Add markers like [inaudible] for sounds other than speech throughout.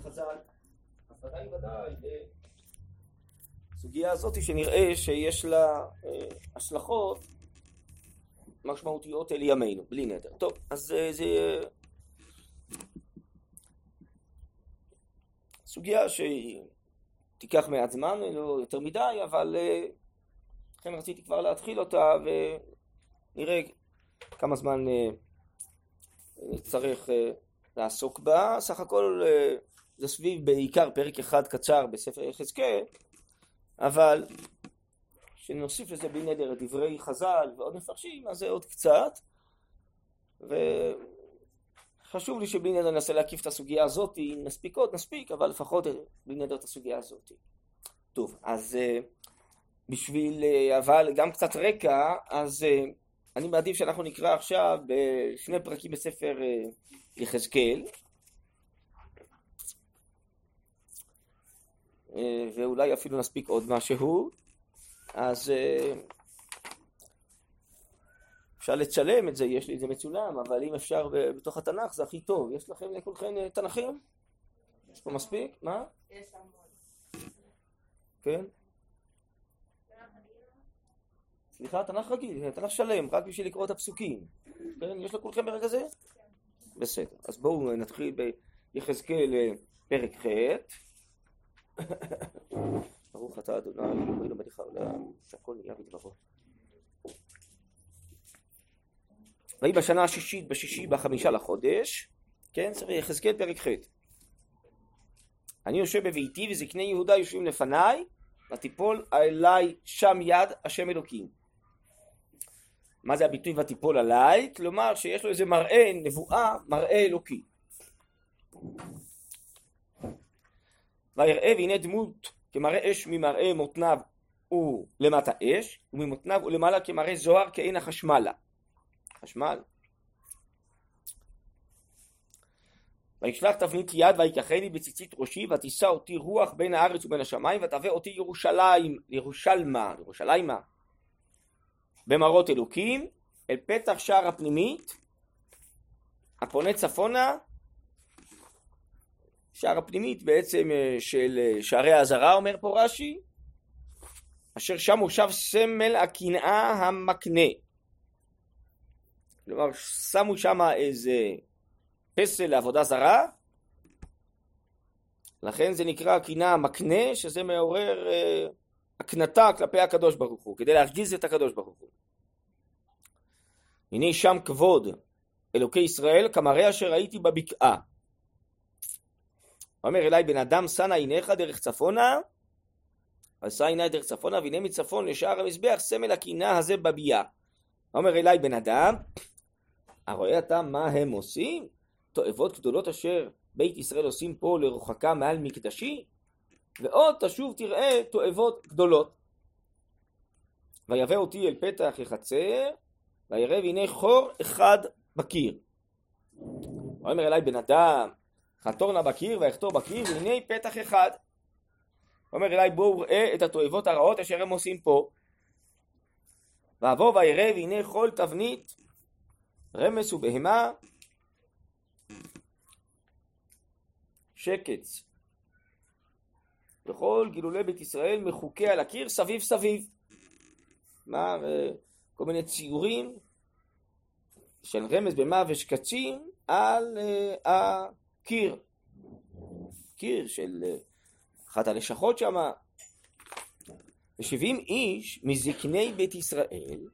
חז"ל, אז ודאי ודאי הסוגיה הזאת שנראה שיש לה אה, השלכות משמעותיות אל ימינו, בלי נדר. טוב, אז אה, זה סוגיה שתיקח מעט זמן, לא יותר מדי, אבל אה, לכן רציתי כבר להתחיל אותה ונראה כמה זמן נצטרך לעסוק בה. סך הכל זה סביב בעיקר פרק אחד קצר בספר יחזקאל, אבל כשנוסיף לזה בלי נדר את דברי חז"ל ועוד מפרשים, אז זה עוד קצת. וחשוב לי שבלי נדר ננסה להקיף את הסוגיה הזאת, אם נספיק עוד נספיק, אבל לפחות בלי נדר את הסוגיה הזאת. טוב, אז אה, בשביל, אה, אבל גם קצת רקע, אז אה, אני מעדיף שאנחנו נקרא עכשיו בשני פרקים בספר יחזקאל, ואולי אפילו נספיק עוד משהו, אז אה, אפשר לצלם את זה, יש לי את זה מצולם, אבל אם אפשר בתוך התנ"ך זה הכי טוב. יש לכם לכולכם אה, תנ"כים? יש פה מספיק? מה? יש המון. כן? סליחה, תנ"ך רגיל, תנ"ך שלם, רק בשביל לקרוא את הפסוקים. כן? יש לכולכם ברגע זה? בסדר. אז בואו נתחיל ביחזקאל פרק ח'. ברוך אתה אדוני אלוהינו מלך העולם שהכל נהיה בדברו. ויהי בשנה השישית בשישי בחמישה לחודש כן יחזקאל פרק ח' אני יושב בביתי וזקני יהודה יושבים לפניי ותיפול עליי שם יד השם אלוקים מה זה הביטוי ותיפול עליי? כלומר שיש לו איזה מראה נבואה מראה אלוקי ויראה והנה דמות כמראה אש ממראה מותניו ולמטה אש, וממותניו ולמעלה כמראה זוהר כעין החשמלה. חשמל. וישלח תבנית יד ויקחני בציצית ראשי ותישא אותי רוח בין הארץ ובין השמיים ותהווה אותי ירושלים, ירושלמה, ירושלימה במראות אלוקים אל פתח שער הפנימית הפונה צפונה שער הפנימית בעצם אה, של אה, שערי האזהרה אומר פה רש"י אשר שם מושב סמל הקנאה המקנה כלומר שמו שם איזה פסל לעבודה זרה לכן זה נקרא הקנאה המקנה שזה מעורר אה, הקנתה כלפי הקדוש ברוך הוא כדי להרגיז את הקדוש ברוך הוא. הנה שם כבוד אלוקי ישראל כמראה אשר ראיתי בבקעה אומר אליי בן אדם שא עיניך דרך צפונה? עשה עיני דרך צפונה והנה מצפון לשער המזבח סמל הקינה הזה בביאה. אומר אליי בן אדם הרואה אתה מה הם עושים? תועבות גדולות אשר בית ישראל עושים פה לרוחקה מעל מקדשי? ועוד תשוב תראה תועבות גדולות. ויבא אותי אל פתח החצר וירא והנה חור אחד בקיר. אומר אליי בן אדם חתור נא בקיר ויחתור בקיר והנה פתח אחד. אומר אליי בואו ראה את התועבות הרעות אשר הם עושים פה. ואבוא וירא והנה כל תבנית רמס ובהמה שקץ. וכל גילולי בית ישראל מחוקי על הקיר סביב סביב. מה, כל מיני ציורים של רמז בהמה ושקצים על uh, קיר, קיר של אה, אחת הלשכות שם, ושבעים איש מזקני בית ישראל,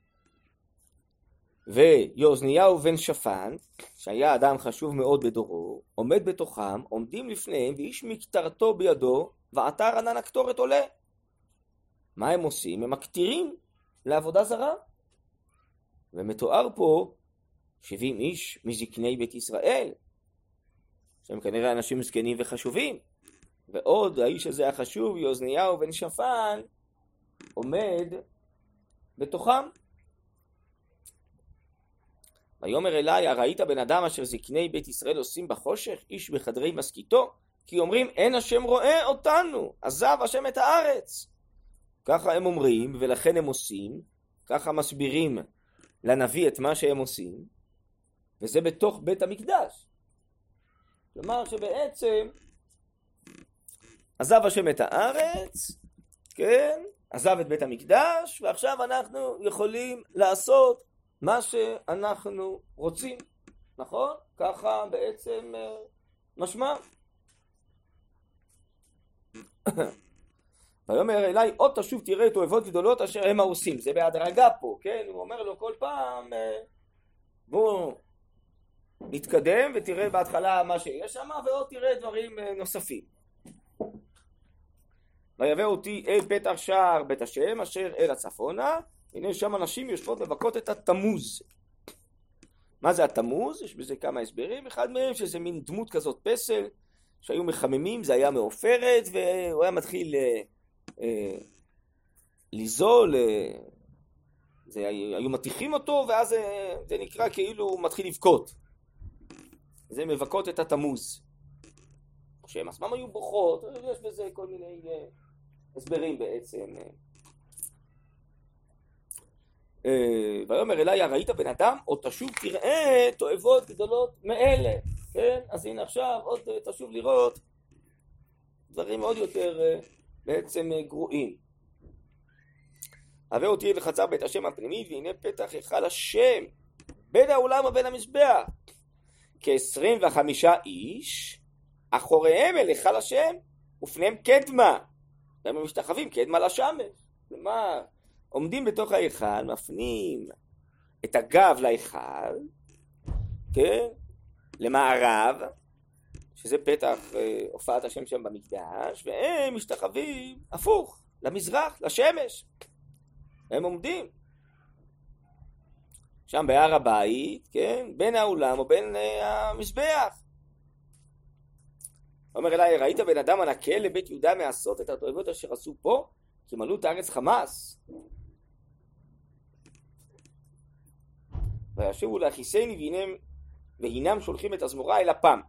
ויוזניהו בן שפן, שהיה אדם חשוב מאוד בדורו, עומד בתוכם, עומדים לפניהם, ואיש מקטרתו בידו, ועתר ענן הקטורת עולה. מה הם עושים? הם מקטירים לעבודה זרה. ומתואר פה שבעים איש מזקני בית ישראל, שהם כנראה אנשים זקנים וחשובים. ועוד האיש הזה החשוב, יוזניהו בן שפן, עומד בתוכם. ויאמר אלי, הראית בן אדם אשר זקני בית ישראל עושים בחושך, איש בחדרי משכיתו? כי אומרים, אין השם רואה אותנו, עזב השם את הארץ. ככה הם אומרים, ולכן הם עושים, ככה מסבירים לנביא את מה שהם עושים, וזה בתוך בית המקדש. כלומר שבעצם עזב השם את הארץ, כן, עזב את בית המקדש, ועכשיו אנחנו יכולים לעשות מה שאנחנו רוצים, נכון? ככה בעצם אה, משמע. [coughs] ויאמר אליי עוד תשוב תראה את אוהבות גדולות אשר הם העושים זה בהדרגה פה כן הוא אומר לו כל פעם אה, בוא נתקדם ותראה בהתחלה מה שיש שם ועוד תראה דברים אה, נוספים ויבא אותי אל פתח שער בית השם אשר אל הצפונה הנה שם הנשים יושבות מבכות את התמוז מה זה התמוז? יש בזה כמה הסברים אחד מהם שזה מין דמות כזאת פסל שהיו מחממים זה היה מעופרת והוא היה מתחיל אה, אה, ליזול, אה, זה, היו מתיחים אותו ואז אה, זה נקרא כאילו הוא מתחיל לבכות. זה מבכות את התמוז. שהן עצמם היו בוכות, יש בזה כל מיני הסברים בעצם. ויאמר אליי, ראית בן אדם, או תשוב תראה תועבות גדולות מאלה. כן? אז הנה עכשיו עוד תשוב לראות דברים עוד יותר בעצם אה, גרועים. הווה אותי לחצר בית השם הפנימי והנה פתח היכל השם בין האולם ובין המזבח כעשרים וחמישה איש אחוריהם אל היכל השם ופניהם קדמה. והם משתחווים? קדמה לשמש. כלומר עומדים בתוך ההיכל מפנים את הגב להיכל כן? למערב שזה פתח אה, הופעת השם שם במקדש, והם משתחווים הפוך, למזרח, לשמש. הם עומדים. שם בהר הבית, כן, בין האולם ובין אה, המזבח. אומר אליי, ראית בן אדם הנקה לבית יהודה מעשות את התועבות אשר עשו פה? כי מלאו את הארץ חמאס. וישובו להכיסני והנם שולחים את הזמורה אל אפם.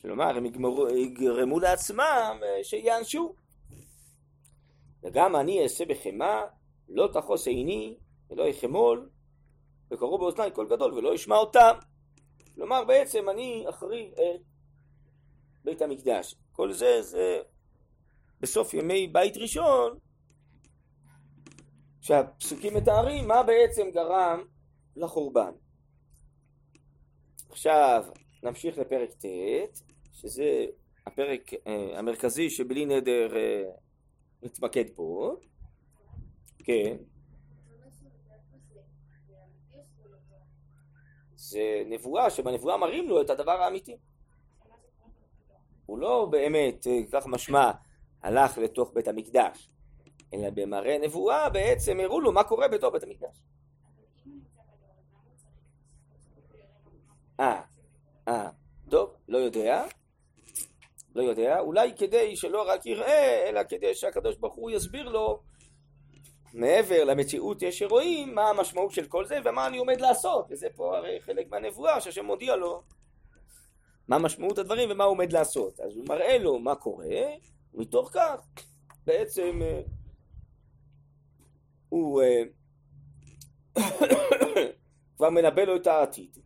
כלומר, הם יגמרו, יגרמו לעצמם אה, שיענשו. וגם אני אעשה בחמא, לא תחוס עיני ולא יחמול, וקראו באוזניי קול גדול ולא ישמע אותם. כלומר, בעצם אני אחריב את בית המקדש. כל זה זה בסוף ימי בית ראשון, שהפסוקים מתארים מה בעצם גרם לחורבן. עכשיו נמשיך לפרק ט', שזה הפרק אה, המרכזי שבלי נדר אה, נתמקד פה. כן. זה נבואה שבנבואה מראים לו את הדבר האמיתי. הוא לא באמת, אה, כך משמע, הלך לתוך בית המקדש, אלא במראה נבואה בעצם הראו לו מה קורה בתוך בית המקדש. אה, אה, טוב, לא יודע. לא יודע, אולי כדי שלא רק יראה, אלא כדי שהקדוש ברוך הוא יסביר לו מעבר למציאות יש שרואים מה המשמעות של כל זה ומה אני עומד לעשות, וזה פה הרי חלק מהנבואה שהשם מודיע לו מה משמעות הדברים ומה הוא עומד לעשות. אז הוא מראה לו מה קורה, ומתוך כך בעצם אה, הוא אה, [coughs] כבר מנבא לו את העתיד.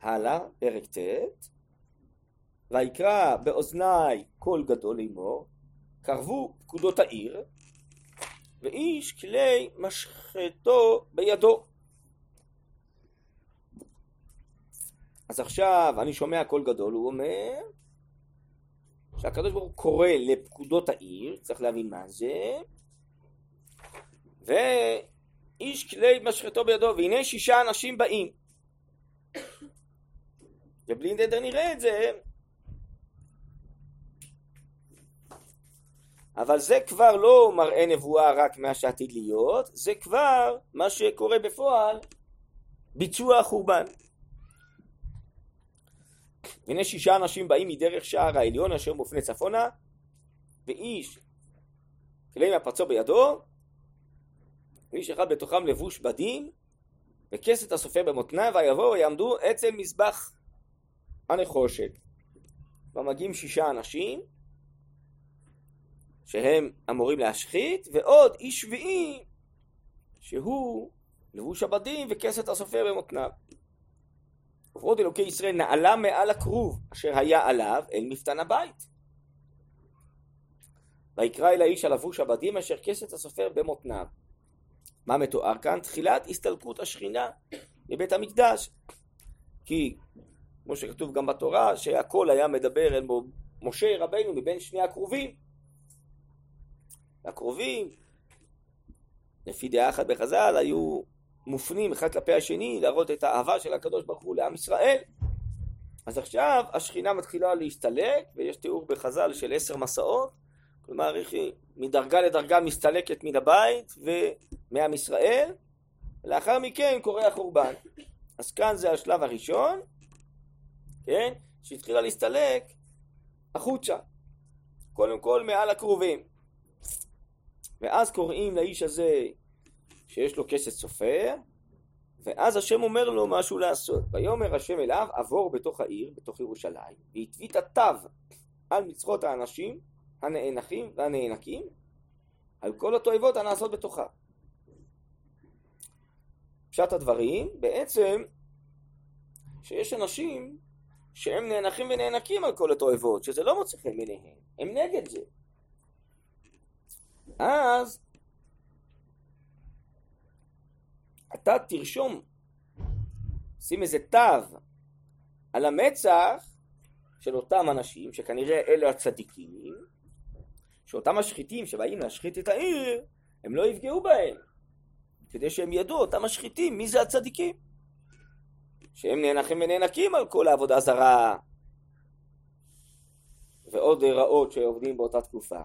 הלאה, פרק ט' ויקרא באוזני קול גדול לאמור, קרבו פקודות העיר, ואיש כלי משחטו בידו. אז עכשיו אני שומע קול גדול, הוא אומר שהקדוש ברוך הוא קורא לפקודות העיר, צריך להבין מה זה, ואיש כלי משחטו בידו, והנה שישה אנשים באים. ובלי נדר נראה את זה, אבל זה כבר לא מראה נבואה רק מה שעתיד להיות, זה כבר מה שקורה בפועל, ביצוע החורבן. הנה שישה אנשים באים מדרך שער העליון אשר מופנה צפונה, ואיש כלי מפצו בידו, ואיש אחד בתוכם לבוש בדים, וכסת הסופר במותניו, ויבואו ויעמדו אצל מזבח הנחושת. ומגיעים שישה אנשים, שהם אמורים להשחית, ועוד איש שביעי שהוא לבוש הבדים וכסת הסופר במותניו. וכבוד אלוקי ישראל נעלה מעל הכרוב אשר היה עליו אל מפתן הבית. ויקרא אל האיש הלבוש הבדים אשר כסת הסופר במותניו. מה מתואר כאן? תחילת הסתלקות השכינה מבית המקדש. כי, כמו שכתוב גם בתורה, שהכל היה מדבר אל משה רבינו מבין שני הקרובים. הקרובים, לפי דעה אחת בחז"ל, היו מופנים אחד כלפי השני להראות את האהבה של הקדוש ברוך הוא לעם ישראל. אז עכשיו השכינה מתחילה להסתלק, ויש תיאור בחז"ל של עשר מסעות, כלומר איך מדרגה לדרגה מסתלקת מן הבית ומעם ישראל, ולאחר מכן קורה החורבן. אז כאן זה השלב הראשון, כן, שהתחילה להסתלק החוצה. קודם כל מעל הקרובים. ואז קוראים לאיש הזה שיש לו כסף סופר, ואז השם אומר לו משהו לעשות. ויאמר השם אליו, עבור בתוך העיר, בתוך ירושלים, והתווית תו על מצחות האנשים הנאנחים והנאנקים, על כל התועבות הנעשות בתוכה. פשט הדברים, בעצם, שיש אנשים שהם נאנחים ונאנקים על כל התועבות, שזה לא מוצא חן הם נגד זה. אז אתה תרשום, שים איזה תו על המצח של אותם אנשים, שכנראה אלה הצדיקים, שאותם השחיתים שבאים להשחית את העיר, הם לא יפגעו בהם, כדי שהם ידעו, אותם השחיתים, מי זה הצדיקים. שהם נאנחים ונאנקים על כל העבודה זרה ועוד רעות שעובדים באותה תקופה.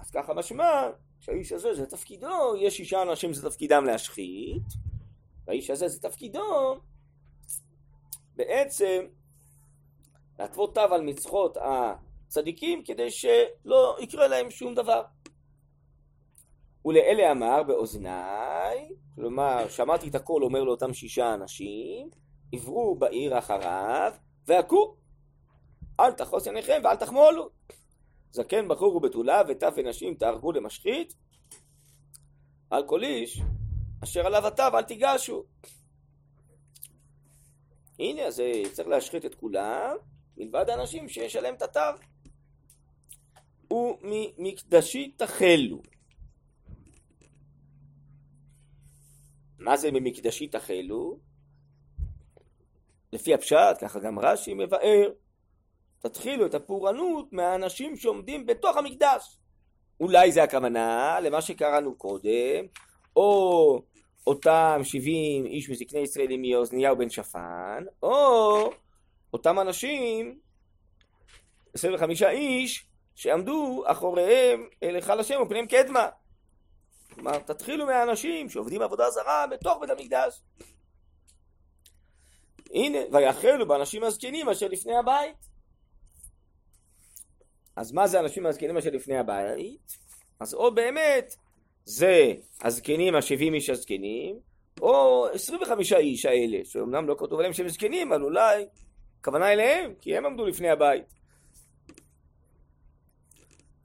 אז ככה משמע שהאיש הזה זה תפקידו, יש שישה אנשים זה תפקידם להשחית, והאיש הזה זה תפקידו בעצם להתוות תו על מצחות הצדיקים כדי שלא יקרה להם שום דבר. ולאלה אמר באוזניי, כלומר שמעתי את הכל אומר לאותם שישה אנשים, עברו בעיר אחריו והכו, אל תחוס עיניכם ואל תחמולו. זקן בחור ובתולה וטף ונשים תהרגו למשחית, על כל איש אשר עליו התו אל תיגשו. הנה, אז צריך להשחית את כולם, מלבד האנשים שיש עליהם את התו. וממקדשי תחלו. מה זה ממקדשי תחלו? לפי הפשט, ככה גם רש"י מבאר, תתחילו את הפורענות מהאנשים שעומדים בתוך המקדש. אולי זה הכוונה למה שקראנו קודם, או אותם 70 איש מזקני ישראל עם מאוזניהו בן שפן, או אותם אנשים, 25 איש, שעמדו אחוריהם להיכל השם ופניהם קדמה. כלומר, תתחילו מהאנשים שעובדים עבודה זרה בתוך בית המקדש. הנה, ויחלו באנשים הזקנים אשר לפני הבית. אז מה זה אנשים הזקנים אשר לפני הבית? אז או באמת זה הזקנים, השבעים איש הזקנים, או עשרים וחמישה איש האלה, שאומנם לא כתוב עליהם שהם זקנים, אבל אולי כוונה אליהם, כי הם עמדו לפני הבית.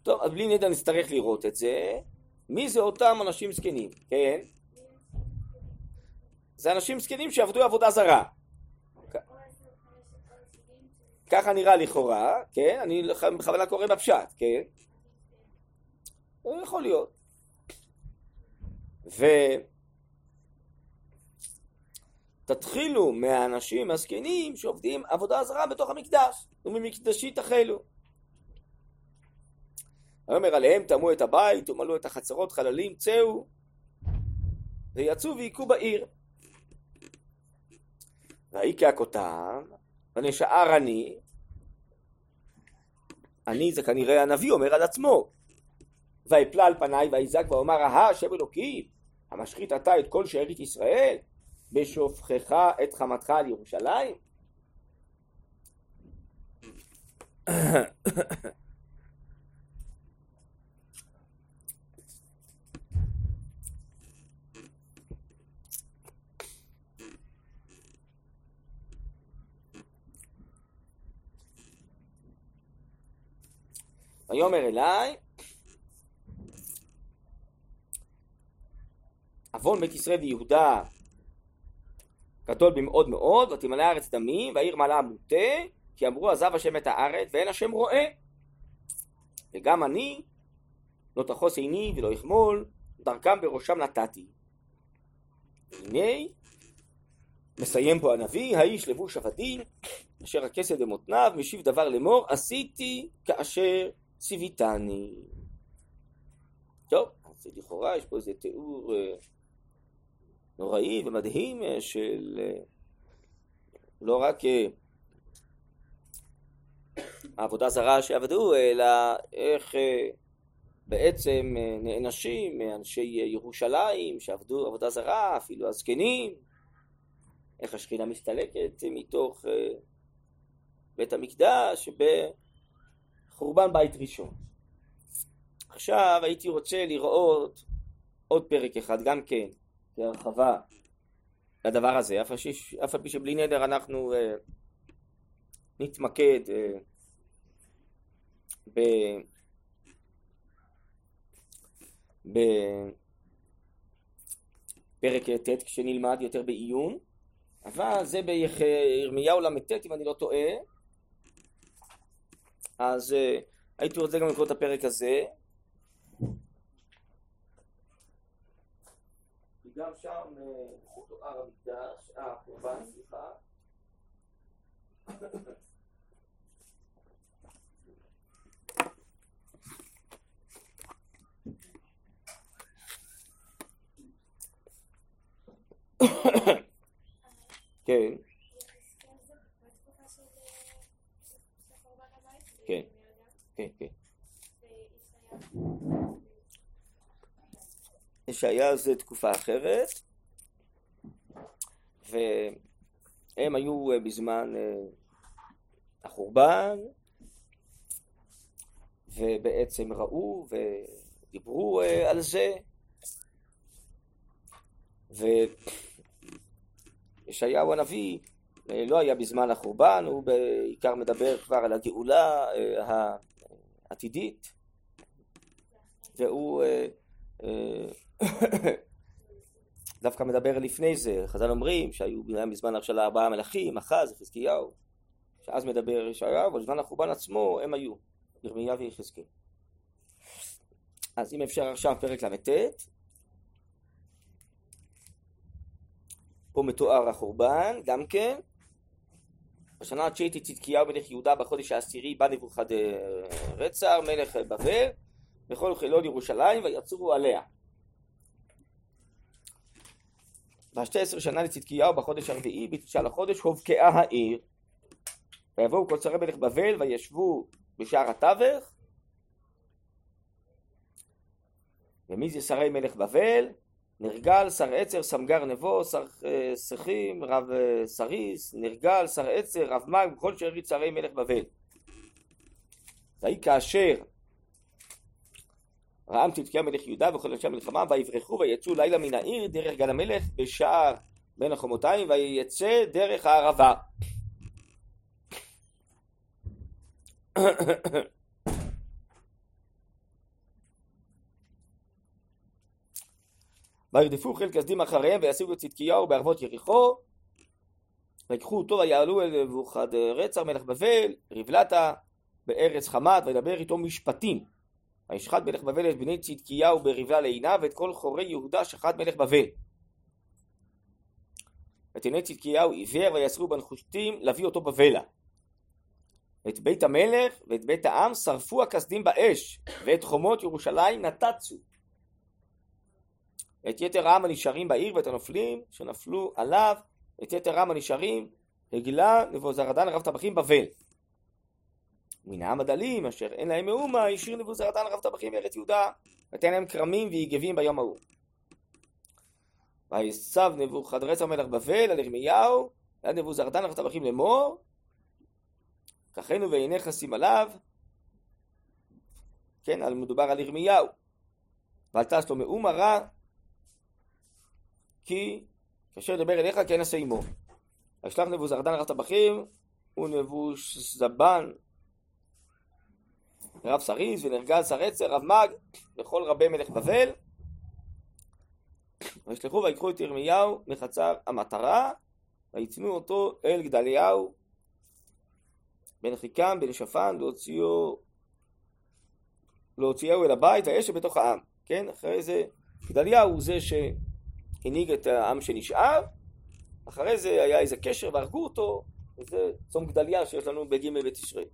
טוב, אז בלי נדע נצטרך לראות את זה. מי זה אותם אנשים זקנים, כן? זה אנשים זקנים שעבדו עבודה זרה. ככה נראה לכאורה, כן? אני בכוונה קורא בפשט, כן? יכול להיות. ותתחילו מהאנשים הזקנים שעובדים עבודה זרה בתוך המקדש, וממקדשי תחלו. ויאמר עליהם טמאו את הבית ומלאו את החצרות חללים, צאו ויצאו והיכו בעיר. ויהי כהכותם ונשאר אני, אני זה כנראה הנביא אומר על עצמו, ויפלה על פניי ויזעק ואומר אהה השם אלוקים המשחית אתה את כל שארית ישראל? בשופכך את חמתך על ירושלים ויאמר אליי, עוון בית ישראל ויהודה גדול במאוד מאוד, ותמלא הארץ דמים, והעיר מלאה מוטה, כי אמרו עזב השם את הארץ, ואין השם רואה. וגם אני, לא תחוס עיני ולא יחמול, דרכם בראשם נתתי. הנה, מסיים פה הנביא, האיש לבוש עבדים, אשר הכסד במותניו, משיב דבר לאמור, עשיתי כאשר ציוויתני. טוב, אז לכאורה יש פה איזה תיאור אה, נוראי ומדהים אה, של אה, לא רק העבודה זרה שעבדו, אלא איך בעצם נענשים אנשי ירושלים שעבדו עבודה זרה, אפילו הזקנים, איך השכינה מסתלקת מתוך בית המקדש בחורבן בית ראשון. עכשיו הייתי רוצה לראות עוד פרק אחד גם כן, כהרחבה לדבר הזה, אף, שיש, אף על פי שבלי נדר אנחנו uh, נתמקד uh, ב... בפרק ט' כשנלמד יותר בעיון, אבל זה בירמיהו ל"ט אם אני לא טועה, אז uh, הייתי רוצה גם לקרוא את הפרק הזה, גם שם תואר המקדש, אה, הקורבן, סליחה. [coughs] כן. כן, כן, כן. ישעיה זה תקופה אחרת, והם היו אה, בזמן אה, החורבן, ובעצם ראו ודיברו אה, על זה, וישעיהו הנביא לא היה בזמן החורבן, הוא בעיקר מדבר כבר על הגאולה העתידית, והוא [coughs] דווקא מדבר לפני זה, חז"ל אומרים שהיו מזמן של ארבעה מלכים, אחז, חזקיהו, שאז מדבר ישעיהו, אבל בזמן החורבן עצמו הם היו, ירמיה ויחזקאל. אז אם אפשר עכשיו פרק ל"ט, פה מתואר החורבן, גם כן. בשנה התשיעית צדקיהו מלך יהודה בחודש העשירי בא נבוכדרצר מלך בבל וכל חילון ירושלים ויצורו עליה. בשתי עשר שנה לצדקיהו בחודש הרביעי, בתשעה לחודש, הובקעה העיר. ויבואו כל שרי מלך בבל וישבו בשער התווך. ומי זה שרי מלך בבל? נרגל, שר עצר, סמגר נבו, שר שכים, אה, רב אה, סריס, נרגל, שר עצר, רב מג, וכל שארית שרי מלך בבל. ויהי כאשר רעם צדקיה מלך יהודה וכל אנשי המלחמה ויברחו ויצאו לילה מן העיר דרך גן המלך בשער בין החומותיים ויצא דרך הערבה. וירדפו חיל כסדים אחריהם וישיגו את צדקיהו בערבות יריחו ויקחו אותו ויעלו אל נבוכדרצר מלך בבל ריבלתה בארץ חמת וידבר איתו משפטים וישחט מלך בבל את בני צדקיהו בריבלה לעיניו ואת כל חורי יהודה שחט מלך בבל. ואת עיני צדקיהו עיוור ויסרו בנחושתים להביא אותו בבלה. ואת בית המלך ואת בית העם שרפו הכסדים באש ואת חומות ירושלים נתצו. את יתר העם הנשארים בעיר ואת הנופלים שנפלו עליו את יתר העם הנשארים הגלה נבוזרדן רב טבחים בבל. מן העם הדלים אשר אין להם מאומה השאיר נבוזרדן רב טבחים בארץ יהודה ותן להם כרמים ויגבים ביום ההוא. ויסב נבוכדרצר מלך בבל על ירמיהו ועד נבוזרדן רב טבחים לאמור ככנו ועיניך שים עליו כן, מדובר על ירמיהו ואל תעש לו מאומה רע כי כאשר ידבר אליך כן עמו. וישלח נבוזרדן רב טבחים ונבוש זבן רב סריס ונרגל סרצר, רב מג, וכל רבי מלך בבל. וישלחו ויקחו את ירמיהו מחצר המטרה, ויתנו אותו אל גדליהו בן אחיקם בן שפן להוציאו להוציאו אל הבית וישב בתוך העם, כן? אחרי זה גדליהו הוא זה שהנהיג את העם שנשאר, אחרי זה היה איזה קשר והרגו אותו, וזה צום גדליה שיש לנו בג' בתשרי.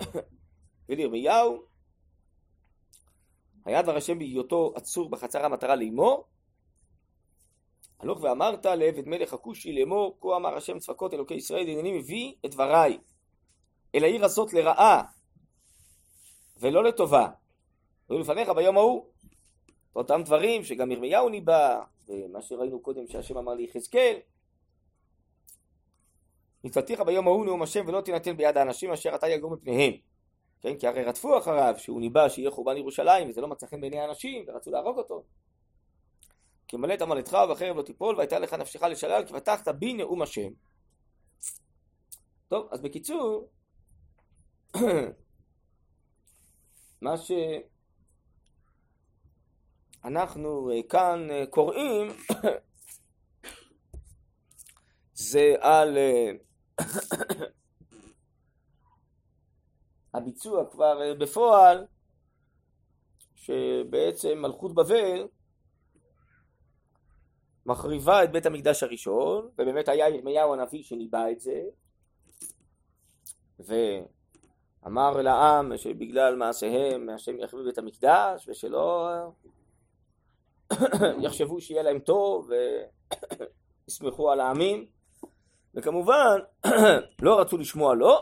[coughs] ולירמיהו, היה דבר השם בהיותו עצור בחצר המטרה לאמור, הלוך ואמרת לעבד מלך הכושי לאמור, כה אמר השם צבקות אלוקי ישראל, הנני מביא את דבריי אל העיר הזאת לרעה ולא לטובה. היו לפניך ביום ההוא. אותם דברים שגם ירמיהו ניבא, ומה שראינו קודם שהשם אמר ליחזקאל, נתתיך ביום ההוא נאום השם ולא תינתן ביד האנשים אשר אתה יגור מפניהם. כן, כי הרי רדפו אחריו שהוא ניבא שיהיה חורבן ירושלים וזה לא מצא חן בעיני האנשים ורצו להרוג אותו. כי מלאת עמלתך ובחרב לא תיפול והייתה לך נפשך לשלל כי פתחת בי נאום השם. טוב, אז בקיצור, [clears throat] מה שאנחנו אה, כאן אה, קוראים [coughs] זה על אה, [coughs] הביצוע כבר בפועל שבעצם מלכות בבל מחריבה את בית המקדש הראשון ובאמת היה ירמיהו הנביא שניבא את זה ואמר לעם שבגלל מעשיהם השם יחריב את המקדש ושלא יחשבו שיהיה להם טוב ויסמכו על העמים וכמובן לא רצו לשמוע לו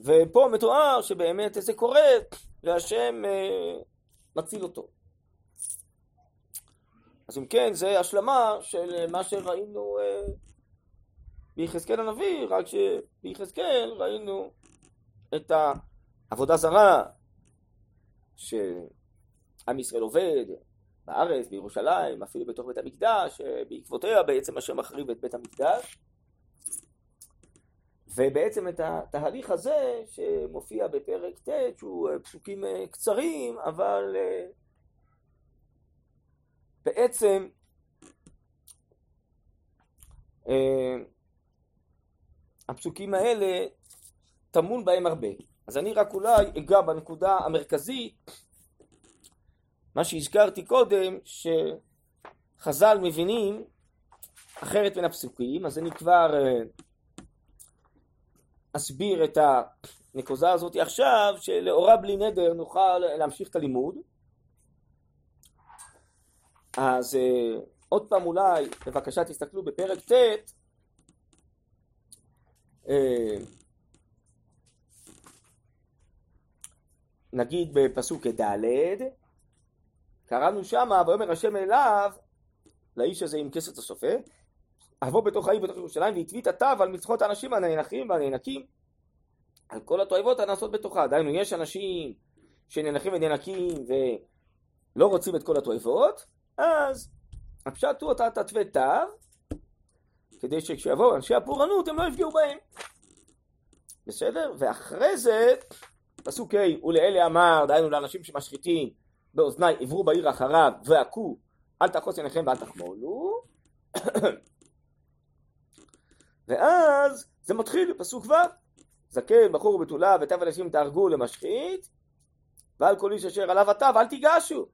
ופה מתואר שבאמת זה קורה והשם אה, מציל אותו. אז אם כן, זה השלמה של מה שראינו אה, ביחזקאל הנביא, רק שביחזקאל ראינו את העבודה זרה שעם ישראל עובד בארץ, בירושלים, אפילו בתוך בית המקדש, בעקבותיה בעצם השם מחריב את בית המקדש. ובעצם את התהליך הזה שמופיע בפרק ט', שהוא אה, פסוקים אה, קצרים, אבל אה, בעצם הפסוקים האלה טמון בהם הרבה. אז אני רק אולי אגע בנקודה המרכזית, מה שהזכרתי קודם, שחז"ל מבינים אחרת בין הפסוקים, אז אני כבר אסביר את הנקודה הזאת עכשיו, שלאורה בלי נדר נוכל להמשיך את הלימוד. אז uh, עוד פעם אולי, בבקשה תסתכלו בפרק ט', uh, נגיד בפסוק ד', קראנו שמה, ויאמר השם אליו, לאיש הזה עם כסת הסופר, אבוא בתוך העיר בתוך ירושלים והתווית התו על מצחות האנשים הנאנחים והנאנקים על כל התועבות הנעשות בתוכה. דהיינו, יש אנשים שנאנחים ונאנקים ולא רוצים את כל התועבות, אז הפשט הוא אתה תתווה תו, כדי שכשיבואו אנשי הפורענות הם לא יפגעו בהם. בסדר? ואחרי זה, פסוק ה' ולאלה אמר, דהיינו לאנשים שמשחיתים באוזני, עברו בעיר אחריו והכו, אל תחוס עיניכם ואל תחמולו. [coughs] ואז זה מתחיל בפסוק ו' זקן, בחור ובתולה, ותב אנשים תהרגו למשחית, ועל כל איש אשר עליו התו אל תיגשו.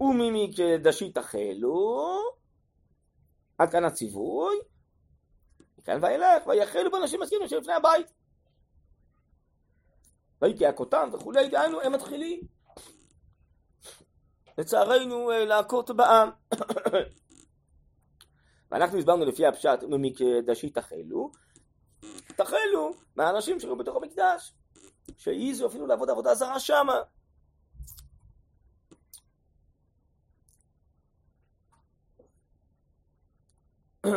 ומי מקדשי תחלו, עד כאן הציווי, מכאן ואילך, ויחלו באנשים מסכימים שלפני הבית. ויהי כהכותם וכולי, דהיינו הם מתחילים. לצערנו אה, להכות בעם. [coughs] ואנחנו הסברנו לפי הפשט ממקדשי תחלו, תחלו מהאנשים שהיו בתוך המקדש, שהעיזו אפילו לעבוד עבודה זרה שמה. [coughs]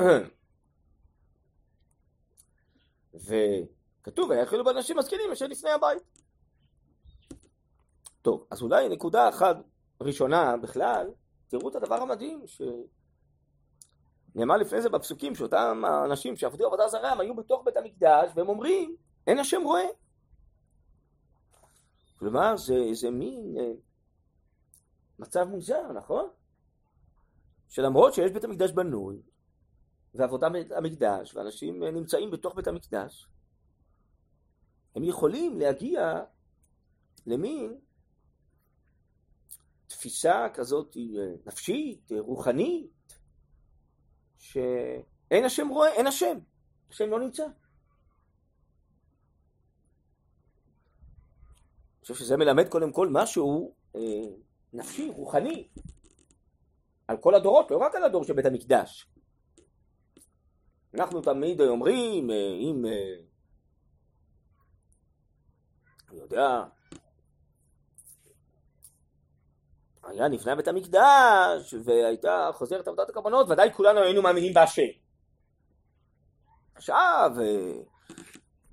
וכתוב, ויחלו באנשים משכילים אשר לפני הבית. טוב, אז אולי נקודה אחת ראשונה בכלל, תראו את הדבר המדהים, ש... נאמר לפני זה בפסוקים שאותם האנשים שעבדו עבודה זרה הם היו בתוך בית המקדש והם אומרים אין השם רואה. כלומר זה, זה מין אה, מצב מוזר נכון? שלמרות שיש בית המקדש בנוי, ועבודה בית המקדש, ואנשים נמצאים בתוך בית המקדש, הם יכולים להגיע למין תפיסה כזאת אה, נפשית, אה, רוחנית, שאין השם רואה, אין השם, השם לא נמצא. אני חושב שזה מלמד קודם כל משהו אה, נפשי, רוחני, על כל הדורות, לא רק על הדור של בית המקדש. אנחנו תמיד אומרים, אה, אם, אה, אני יודע, היה נפנה בית המקדש והייתה חוזרת עבודת הקרבנות, ודאי כולנו היינו מאמינים בהשם. עכשיו, אה,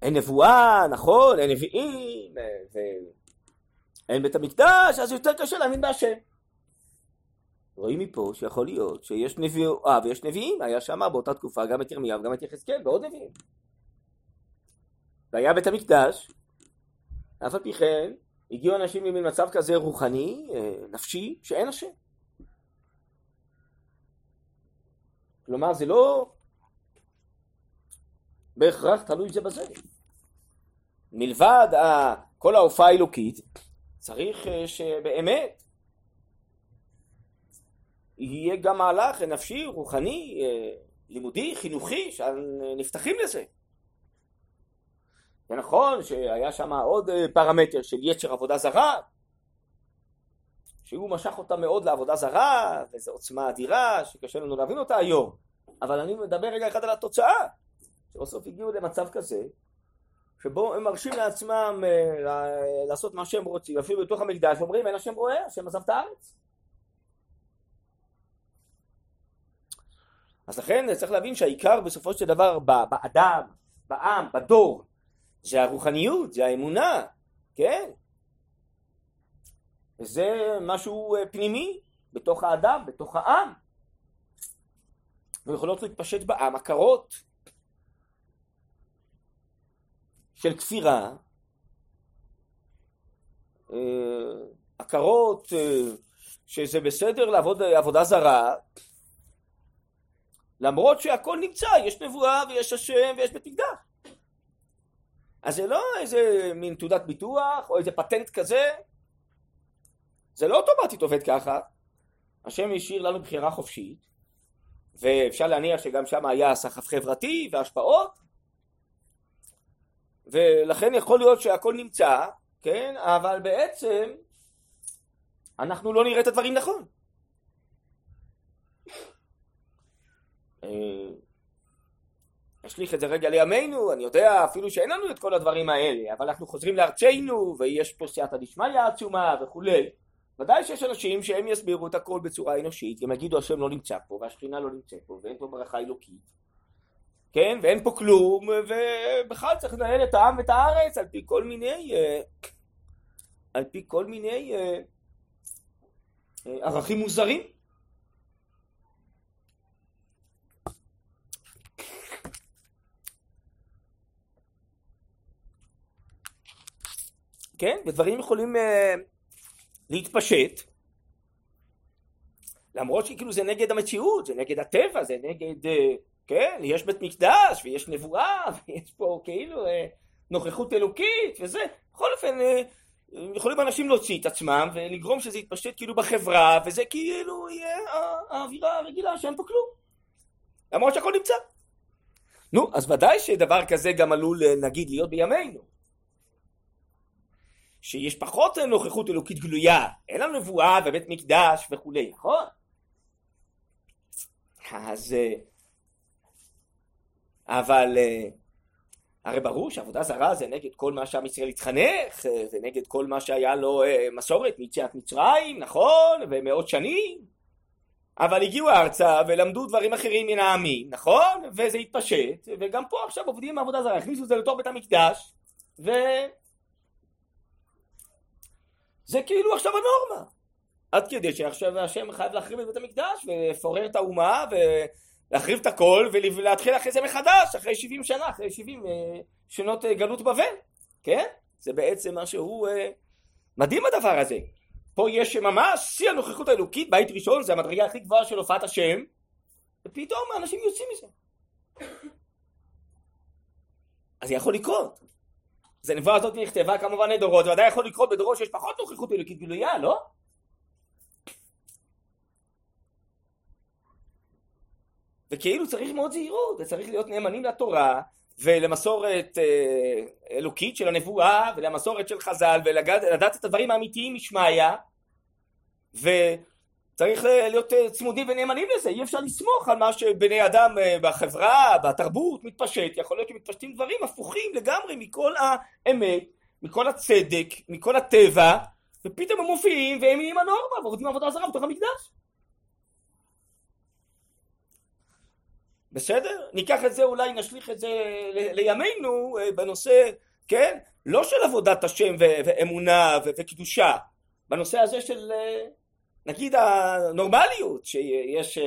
אין נבואה, נכון, אין נביאים, ואין בית המקדש, אז יותר קשה להאמין בהשם. רואים מפה שיכול להיות שיש נבואה ויש נביאים, היה שם באותה תקופה גם את ירמיהו וגם את יחזקאל ועוד נביאים. והיה בית המקדש, אף על פי כן הגיעו אנשים ממצב כזה רוחני, אה, נפשי, שאין השם. כלומר זה לא בהכרח תלוי זה בזה. מלבד כל ההופעה האלוקית, צריך אה, שבאמת יהיה גם מהלך נפשי, רוחני, אה, לימודי, חינוכי, שנפתחים לזה. זה נכון שהיה שם עוד אה, פרמטר של יצר עבודה זרה, שהוא משך אותה מאוד לעבודה זרה, וזו עוצמה אדירה שקשה לנו להבין אותה היום. אבל אני מדבר רגע אחד על התוצאה, שבסוף הגיעו למצב כזה, שבו הם מרשים לעצמם אה, לעשות מה שהם רוצים, אפילו בתוך המקדש אומרים אין השם רואה, השם עזב את הארץ. אז לכן צריך להבין שהעיקר בסופו של דבר באדם, בעם, בדור, זה הרוחניות, זה האמונה, כן? וזה משהו אה, פנימי בתוך האדם, בתוך העם. ויכולות להתפשט בעם עקרות של כפירה, אה, עקרות אה, שזה בסדר לעבוד עבודה זרה, למרות שהכל נמצא, יש נבואה ויש השם ויש בית מקדש. אז זה לא איזה מין תעודת ביטוח או איזה פטנט כזה, זה לא אוטומטית עובד ככה. השם השאיר לנו בחירה חופשית, ואפשר להניח שגם שם היה סחף חברתי והשפעות, ולכן יכול להיות שהכל נמצא, כן, אבל בעצם אנחנו לא נראה את הדברים נכון. נשליך את זה רגע לימינו, אני יודע אפילו שאין לנו את כל הדברים האלה, אבל אנחנו חוזרים לארצנו, ויש פה סייעתא דשמיא עצומה וכולי. ודאי שיש אנשים שהם יסבירו את הכל בצורה אנושית, הם יגידו השם לא נמצא פה, והשכינה לא נמצאת פה, ואין פה ברכה אלוקית. כן, ואין פה כלום, ובכלל צריך לנהל את העם ואת הארץ על פי כל מיני, אה, על פי כל מיני אה, אה, ערכים מוזרים. כן? ודברים יכולים uh, להתפשט, למרות שכאילו זה נגד המציאות, זה נגד הטבע, זה נגד, uh, כן? יש בית מקדש, ויש נבואה, [laughs] ויש פה כאילו uh, נוכחות אלוקית, וזה, בכל אופן, uh, יכולים אנשים להוציא את עצמם ולגרום שזה יתפשט כאילו בחברה, וזה כאילו יהיה האווירה הרגילה שאין פה כלום. למרות שהכל נמצא. נו, אז ודאי שדבר כזה גם עלול נגיד להיות בימינו. שיש פחות נוכחות אלוקית גלויה, אין לנו נבואה ובית מקדש וכולי, נכון? אז... אה, אבל אה, הרי ברור שעבודה זרה זה נגד כל מה שעם ישראל התחנך, אה, ונגד כל מה שהיה לו מסורת מיציאת מצרים, נכון? ומאות שנים. אבל הגיעו ארצה ולמדו דברים אחרים מן העמים, נכון? וזה התפשט, וגם פה עכשיו עובדים בעבודה זרה, הכניסו את זה לתוך בית המקדש, ו... זה כאילו עכשיו הנורמה. עד כדי שעכשיו השם חייב להחריב את בית המקדש ולפורר את האומה ולהחריב את הכל ולהתחיל אחרי זה מחדש, אחרי 70 שנה, אחרי 70 אה, שנות אה, גלות בבל, כן? זה בעצם משהו אה, מדהים הדבר הזה. פה יש ממש שיא הנוכחות האלוקית, בית ראשון זה המדרגה הכי גבוהה של הופעת השם, ופתאום האנשים יוצאים מזה. אז זה יכול לקרות. אז הנבואה הזאת נכתבה כמובן לדורות, ועדיין יכול לקרות בדורות שיש פחות נוכחות אלוקית גלויה, לא? וכאילו צריך מאוד זהירות, וצריך להיות נאמנים לתורה ולמסורת אה, אלוקית של הנבואה ולמסורת של חז"ל ולדעת את הדברים האמיתיים משמעיה וצריך אה, להיות אה, צמודים ונאמנים לזה, אי אפשר לסמוך על מה שבני אדם בחברה, בתרבות, מתפשט, יכול להיות שמתפשטים דברים הפוכים לגמרי מכל האמת, מכל הצדק, מכל הטבע ופתאום הם מופיעים והם נהיים הנורמה ועובדים עבודה זרה בתוך המקדש בסדר? ניקח את זה, אולי נשליך את זה לימינו אה, בנושא, כן? לא של עבודת השם ואמונה וקדושה, בנושא הזה של אה, נגיד הנורמליות, שיש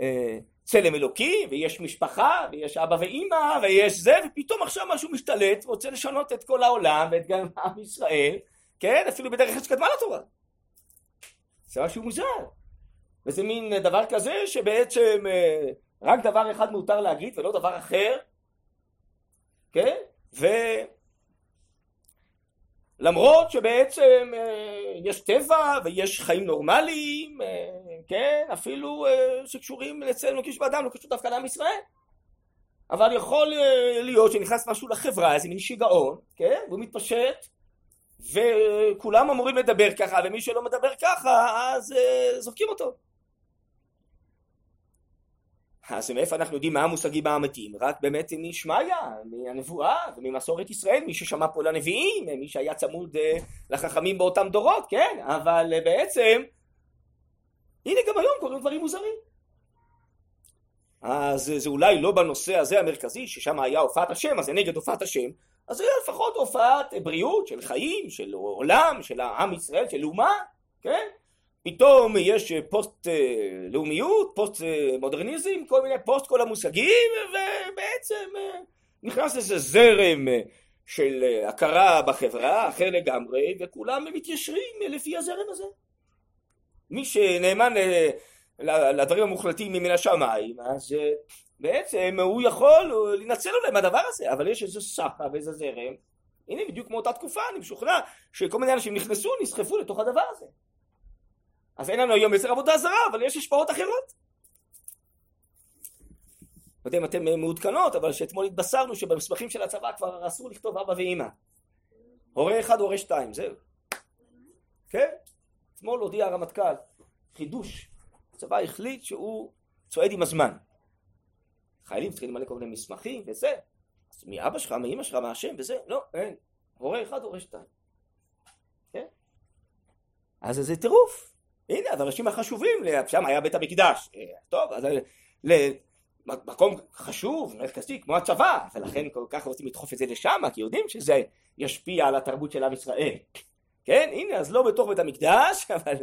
אה, צלם אלוקי ויש משפחה ויש אבא ואימא ויש זה ופתאום עכשיו משהו משתלט ורוצה לשנות את כל העולם ואת גם עם ישראל, כן? אפילו בדרך שקדמה לתורה. זה משהו מוזר. וזה מין דבר כזה שבעצם רק דבר אחד מותר להגיד ולא דבר אחר, כן? ולמרות שבעצם אה, יש טבע ויש חיים נורמליים, אה, כן? אפילו אה, שקשורים אצלנו כשבאדם, לא קשור דווקא לעם ישראל. אבל יכול להיות שנכנס משהו לחברה, איזה מין שיגעון, כן? והוא מתפשט, וכולם אמורים לדבר ככה, ומי שלא מדבר ככה, אז זורקים אותו. אז מאיפה אנחנו יודעים מה המושגים האמיתיים? רק באמת משמעיה, מהנבואה וממסורת ישראל, מי ששמע פה לנביאים, מי שהיה צמוד אה, לחכמים באותם דורות, כן? אבל אה, בעצם, הנה גם היום קורים דברים מוזרים. אז זה אולי לא בנושא הזה המרכזי, ששם היה הופעת השם, אז זה נגד הופעת השם, אז זה לפחות הופעת בריאות של חיים, של עולם, של עם ישראל, של אומה, כן? פתאום יש פוסט אה, לאומיות, פוסט אה, מודרניזם, כל מיני פוסט כל המושגים, ובעצם אה, נכנס איזה זרם של הכרה בחברה, אחר לגמרי, וכולם מתיישרים לפי הזרם הזה. מי שנאמן לדברים המוחלטים מן השמיים, אז בעצם הוא יכול לנצל אולי מהדבר הזה, אבל יש איזה סחה ואיזה זרם, הנה בדיוק מאותה תקופה, אני משוכנע שכל מיני אנשים נכנסו, נסחפו לתוך הדבר הזה. אז אין לנו היום יוצר עבודה זרה, אבל יש השפעות אחרות. לא יודע אם אתן מעודכנות, אבל שאתמול התבשרנו שבמסמכים של הצבא כבר אסור לכתוב אבא ואימא. הורה אחד, הורה שתיים, זהו. כן? אתמול הודיע הרמטכ"ל, חידוש. הצבא החליט שהוא צועד עם הזמן. חיילים צריכים למלא כל מיני מסמכים וזה. אז מאבא שלך, מאמא שלך, מהשם וזה, לא, אין. הורה אחד, הורה שתיים. כן? אז זה טירוף. הנה הדרשים החשובים, שם היה בית המקדש. אה, טוב, אז למקום חשוב, מרכזי, כמו הצבא, ולכן כל כך רוצים לדחוף את זה לשם, כי יודעים שזה ישפיע על התרבות של עם ישראל. כן, הנה, אז לא בתוך בית המקדש, [laughs] אבל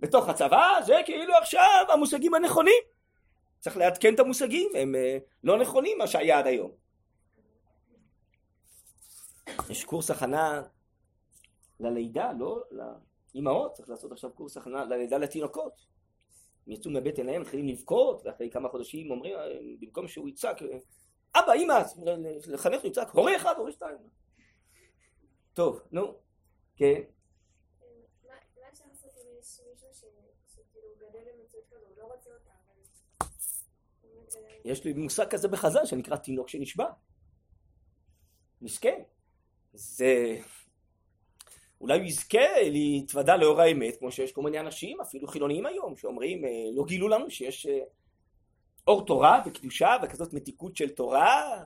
בתוך הצבא, זה כאילו עכשיו המושגים הנכונים. צריך לעדכן את המושגים, הם אה, לא נכונים מה שהיה עד היום. יש קורס הכנה ללידה, לא אימהות, צריך לעשות עכשיו קורס הכנה ללידה לתינוקות. הם יצאו מבית עיניהם, מתחילים לבכות, ואחרי כמה חודשים אומרים, במקום שהוא יצעק, אבא, אימא, לחנך יצעק, הורה אחד, הורה שתיים. טוב, נו, כן. יש לי מושג כזה בחז"ל שנקרא תינוק שנשבע. מסכן. זה... אולי הוא יזכה להתוודע לאור האמת, כמו שיש כל מיני אנשים, אפילו חילוניים היום, שאומרים, אה, לא גילו לנו שיש אה, אור תורה וקדושה וכזאת מתיקות של תורה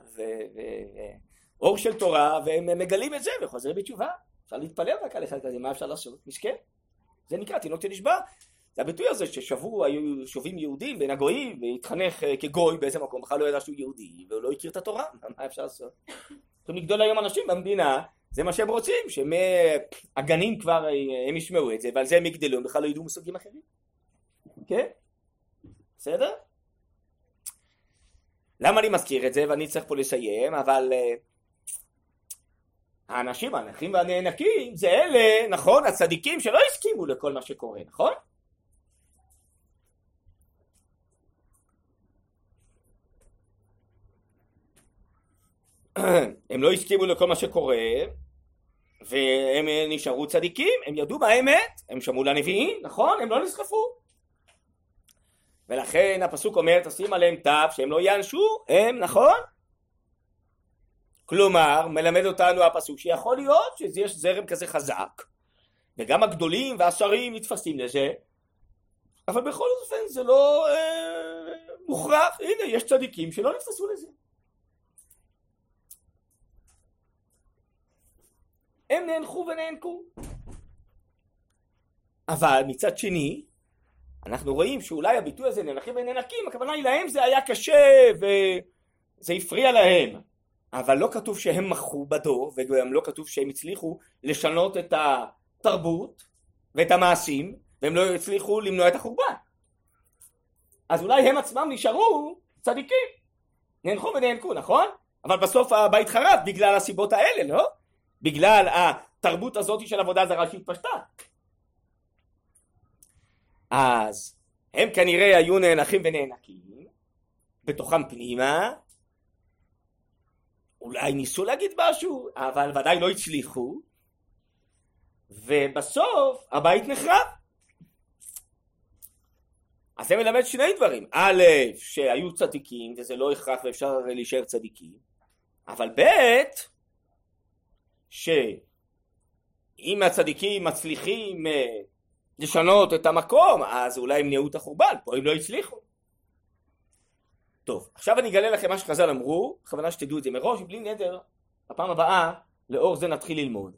ואור של תורה, והם מגלים את זה וחוזרים בתשובה. אפשר להתפלל רק על אחד כזה, מה אפשר לעשות? מסכן. זה נקרא תינוק שנשבע. זה הביטוי הזה ששבו, היו שובים יהודים בין הגויים והתחנך אה, כגוי באיזה מקום, בכלל לא ידע שהוא יהודי והוא לא הכיר את התורה, [laughs] מה אפשר לעשות? יכולים לגדול היום אנשים במדינה זה מה שהם רוצים, שמהגנים כבר אה, הם ישמעו את זה, ועל זה הם יגדלו, הם בכלל לא ידעו מושגים אחרים. כן? בסדר? למה אני מזכיר את זה, ואני צריך פה לסיים, אבל uh, האנשים הנכים והנאנקים זה אלה, נכון, הצדיקים שלא הסכימו לכל מה שקורה, נכון? [clears throat] הם לא הסכימו לכל מה שקורה והם נשארו צדיקים, הם ידעו באמת, הם שמעו לנביאים, נכון? הם לא נסחפו. ולכן הפסוק אומר תשים עליהם תו שהם לא יענשו, הם, נכון? כלומר, מלמד אותנו הפסוק שיכול להיות שיש זרם כזה חזק, וגם הגדולים והשרים נתפסים לזה, אבל בכל אופן זה לא אה, מוכרח, הנה יש צדיקים שלא נתפסו לזה. הם נאנחו ונאנקו. אבל מצד שני, אנחנו רואים שאולי הביטוי הזה נאנחים ונאנקים, הכוונה היא להם זה היה קשה וזה הפריע להם. אבל לא כתוב שהם מחו בדור, וגם לא כתוב שהם הצליחו לשנות את התרבות ואת המעשים, והם לא הצליחו למנוע את החורבן. אז אולי הם עצמם נשארו צדיקים. נאנחו ונאנקו, נכון? אבל בסוף הבית חרב בגלל הסיבות האלה, לא? בגלל התרבות הזאת של עבודה זרה שהתפשטה. אז הם כנראה היו נאנחים ונאנקים, בתוכם פנימה, אולי ניסו להגיד משהו, אבל ודאי לא הצליחו, ובסוף הבית נחרב. אז זה מלמד שני דברים, א', שהיו צדיקים וזה לא הכרח ואפשר להישאר צדיקים, אבל ב', שאם הצדיקים מצליחים אה, לשנות את המקום, אז אולי נהיו את החורבן, פה הם לא הצליחו. טוב, עכשיו אני אגלה לכם מה שחז"ל אמרו, בכוונה שתדעו את זה מראש, בלי נדר, בפעם הבאה, לאור זה נתחיל ללמוד.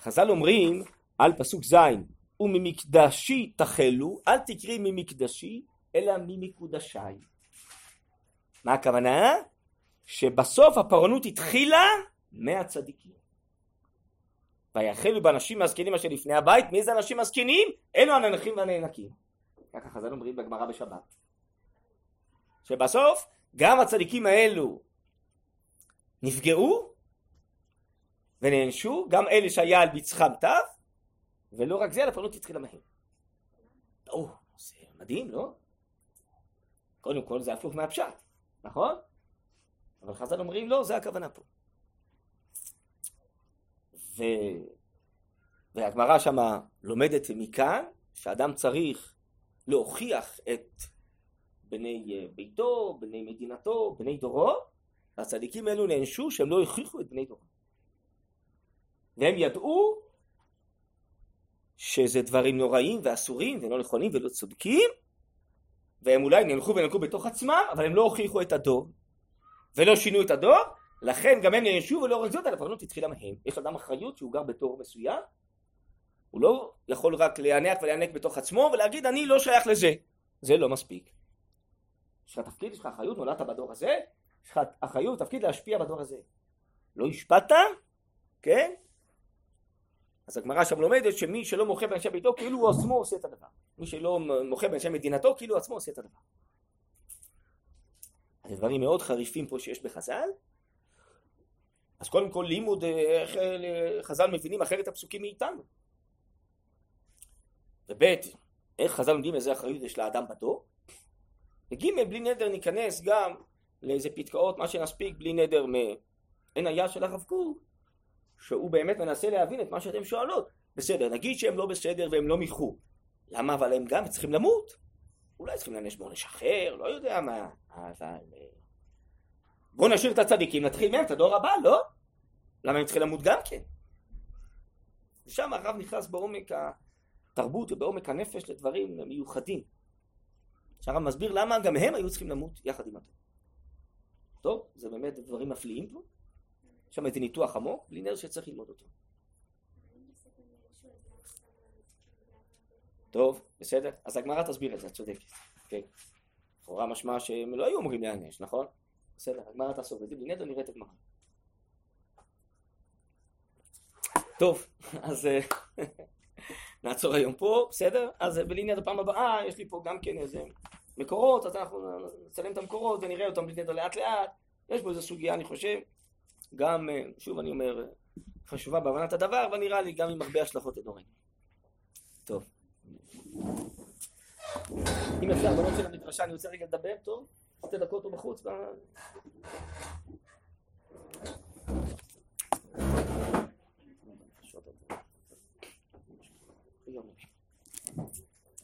חז"ל אומרים על פסוק ז', וממקדשי תחלו, אל תקרי ממקדשי, אלא ממקודשי. מה הכוונה? שבסוף הפרענות התחילה מהצדיקים. ויחלו באנשים הזקנים אשר לפני הבית, מי זה אנשים הזקנים? אלו הננחים והנאנקים. ככה חז"ל אומרים בגמרא בשבת. שבסוף גם הצדיקים האלו נפגעו ונענשו, גם אלה שהיה על מצחם תו, ולא רק זה, אלא הפרענות התחילה מהם. או, זה מדהים, לא? קודם כל זה הפוך מהפשט, נכון? אבל חז"ל אומרים לא, זה הכוונה פה. ו... והגמרא שמה לומדת מכאן שאדם צריך להוכיח את בני אה, ביתו, בני מדינתו, בני דורו, והצדיקים האלו נענשו שהם לא הוכיחו את בני דורו. והם ידעו שזה דברים נוראים ואסורים ולא נכונים ולא צודקים, והם אולי נלכו ונלכו בתוך עצמם, אבל הם לא הוכיחו את הדור, ולא שינו את הדור, לכן גם הם נענשו ולא רק זאת, הפרנות התחילה מהם. יש לאדם אחריות שהוא גר בתור מסוים, הוא לא יכול רק להיענק ולהיענק בתוך עצמו ולהגיד אני לא שייך לזה. זה לא מספיק. יש לך תפקיד, יש לך אחריות, נולדת בדור הזה, יש לך אחריות, תפקיד להשפיע בדור הזה. לא השפעת, כן? אז הגמרא שם לומדת שמי שלא מוכר באנשי ביתו כאילו הוא עצמו עושה את הדבר. מי שלא מוכר באנשי מדינתו כאילו הוא עצמו עושה את הדבר. זה דברים מאוד חריפים פה שיש בחז"ל. אז קודם כל לימוד אה, איך אה, חז"ל מבינים אחרת הפסוקים מאיתנו. וב' איך חז"ל לומדים איזה אחריות יש לאדם בדור. וג' בלי נדר ניכנס גם לאיזה פתקאות מה שנספיק בלי נדר מעין היה של הרב קוק שהוא באמת מנסה להבין את מה שאתם שואלות בסדר נגיד שהם לא בסדר והם לא מיחו למה אבל הם גם צריכים למות אולי צריכים לענש בעונש אחר לא יודע מה אבל אה, בואו נשאיר את הצדיקים נתחיל מהם את הדור הבא לא? למה הם צריכים למות גם כן? ושם הרב נכנס בעומק התרבות ובעומק הנפש לדברים מיוחדים שהרב מסביר למה גם הם היו צריכים למות יחד עם התורה. טוב, זה באמת דברים מפליאים פה. יש שם איזה ניתוח עמוק, בלי נר שצריך ללמוד אותו. טוב, בסדר? אז הגמרא תסביר את זה, את צודקת. כן. לכאורה משמע שהם לא היו אומרים להיענש, נכון? בסדר, הגמרא תעסוק בזה, בלי נדר נראה את הגמרא. טוב, [laughs] אז אה, [laughs] נעצור היום פה, בסדר? אז בלי נדר פעם הבאה, יש לי פה גם כן איזה מקורות, אז אנחנו נצלם את המקורות ונראה אותם בלי נדר לאט לאט. יש פה איזו סוגיה, אני חושב, גם, אה, שוב אני אומר, חשובה בהבנת הדבר, אבל נראה לי גם עם הרבה השלכות אדורים. טוב. אם אפשר, בנות של המדרשה, אני רוצה רגע לדבר, טוב? שתי דקות או בחוץ.